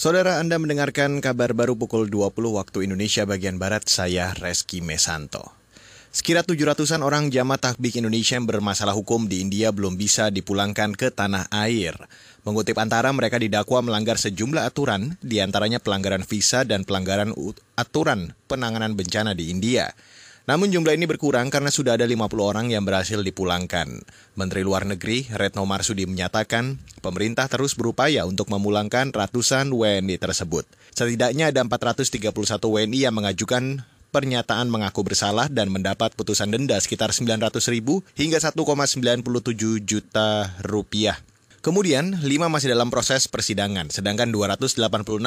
Saudara Anda mendengarkan kabar baru pukul 20 waktu Indonesia bagian Barat, saya Reski Mesanto. Sekira 700-an orang jamaah takbik Indonesia yang bermasalah hukum di India belum bisa dipulangkan ke tanah air. Mengutip antara mereka didakwa melanggar sejumlah aturan, di antaranya pelanggaran visa dan pelanggaran aturan penanganan bencana di India. Namun jumlah ini berkurang karena sudah ada 50 orang yang berhasil dipulangkan. Menteri Luar Negeri Retno Marsudi menyatakan pemerintah terus berupaya untuk memulangkan ratusan WNI tersebut. Setidaknya ada 431 WNI yang mengajukan pernyataan mengaku bersalah dan mendapat putusan denda sekitar 900 ribu hingga 1,97 juta rupiah. Kemudian, 5 masih dalam proses persidangan, sedangkan 286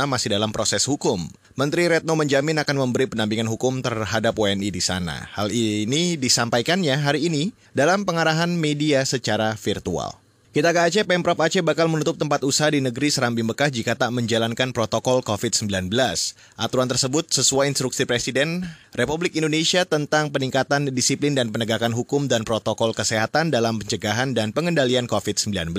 masih dalam proses hukum. Menteri Retno menjamin akan memberi pendampingan hukum terhadap WNI di sana. Hal ini disampaikannya hari ini dalam pengarahan media secara virtual. Kita ke Aceh, Pemprov Aceh bakal menutup tempat usaha di negeri Serambi Mekah jika tak menjalankan protokol COVID-19. Aturan tersebut sesuai instruksi Presiden Republik Indonesia tentang peningkatan disiplin dan penegakan hukum dan protokol kesehatan dalam pencegahan dan pengendalian COVID-19.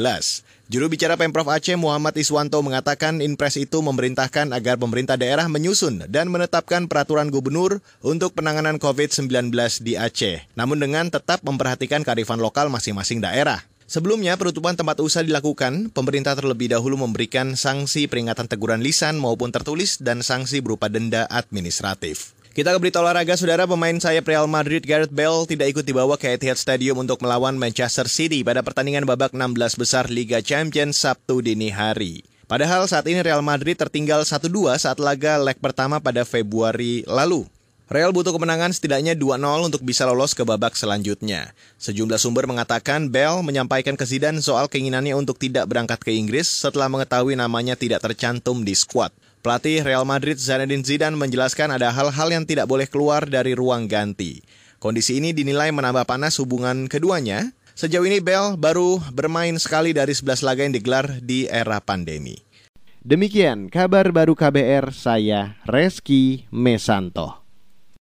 Juru bicara Pemprov Aceh Muhammad Iswanto mengatakan impres itu memerintahkan agar pemerintah daerah menyusun dan menetapkan peraturan gubernur untuk penanganan COVID-19 di Aceh, namun dengan tetap memperhatikan kearifan lokal masing-masing daerah. Sebelumnya, penutupan tempat usaha dilakukan, pemerintah terlebih dahulu memberikan sanksi peringatan teguran lisan maupun tertulis dan sanksi berupa denda administratif. Kita ke berita olahraga, saudara pemain sayap Real Madrid Gareth Bale tidak ikut dibawa ke Etihad Stadium untuk melawan Manchester City pada pertandingan babak 16 besar Liga Champions Sabtu dini hari. Padahal saat ini Real Madrid tertinggal 1-2 saat laga leg pertama pada Februari lalu. Real butuh kemenangan setidaknya 2-0 untuk bisa lolos ke babak selanjutnya. Sejumlah sumber mengatakan Bell menyampaikan ke Zidane soal keinginannya untuk tidak berangkat ke Inggris setelah mengetahui namanya tidak tercantum di skuad. Pelatih Real Madrid Zinedine Zidane menjelaskan ada hal-hal yang tidak boleh keluar dari ruang ganti. Kondisi ini dinilai menambah panas hubungan keduanya. Sejauh ini Bell baru bermain sekali dari 11 laga yang digelar di era pandemi. Demikian kabar baru KBR saya Reski Mesanto.